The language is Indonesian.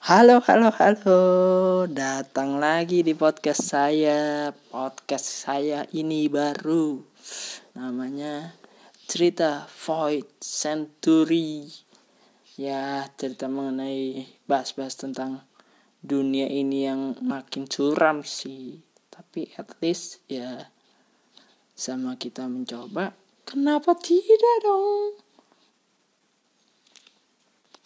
Halo, halo, halo. Datang lagi di podcast saya. Podcast saya ini baru. Namanya Cerita Void Century. Ya, cerita mengenai bahas-bahas tentang dunia ini yang makin curam sih. Tapi at least ya sama kita mencoba. Kenapa tidak dong?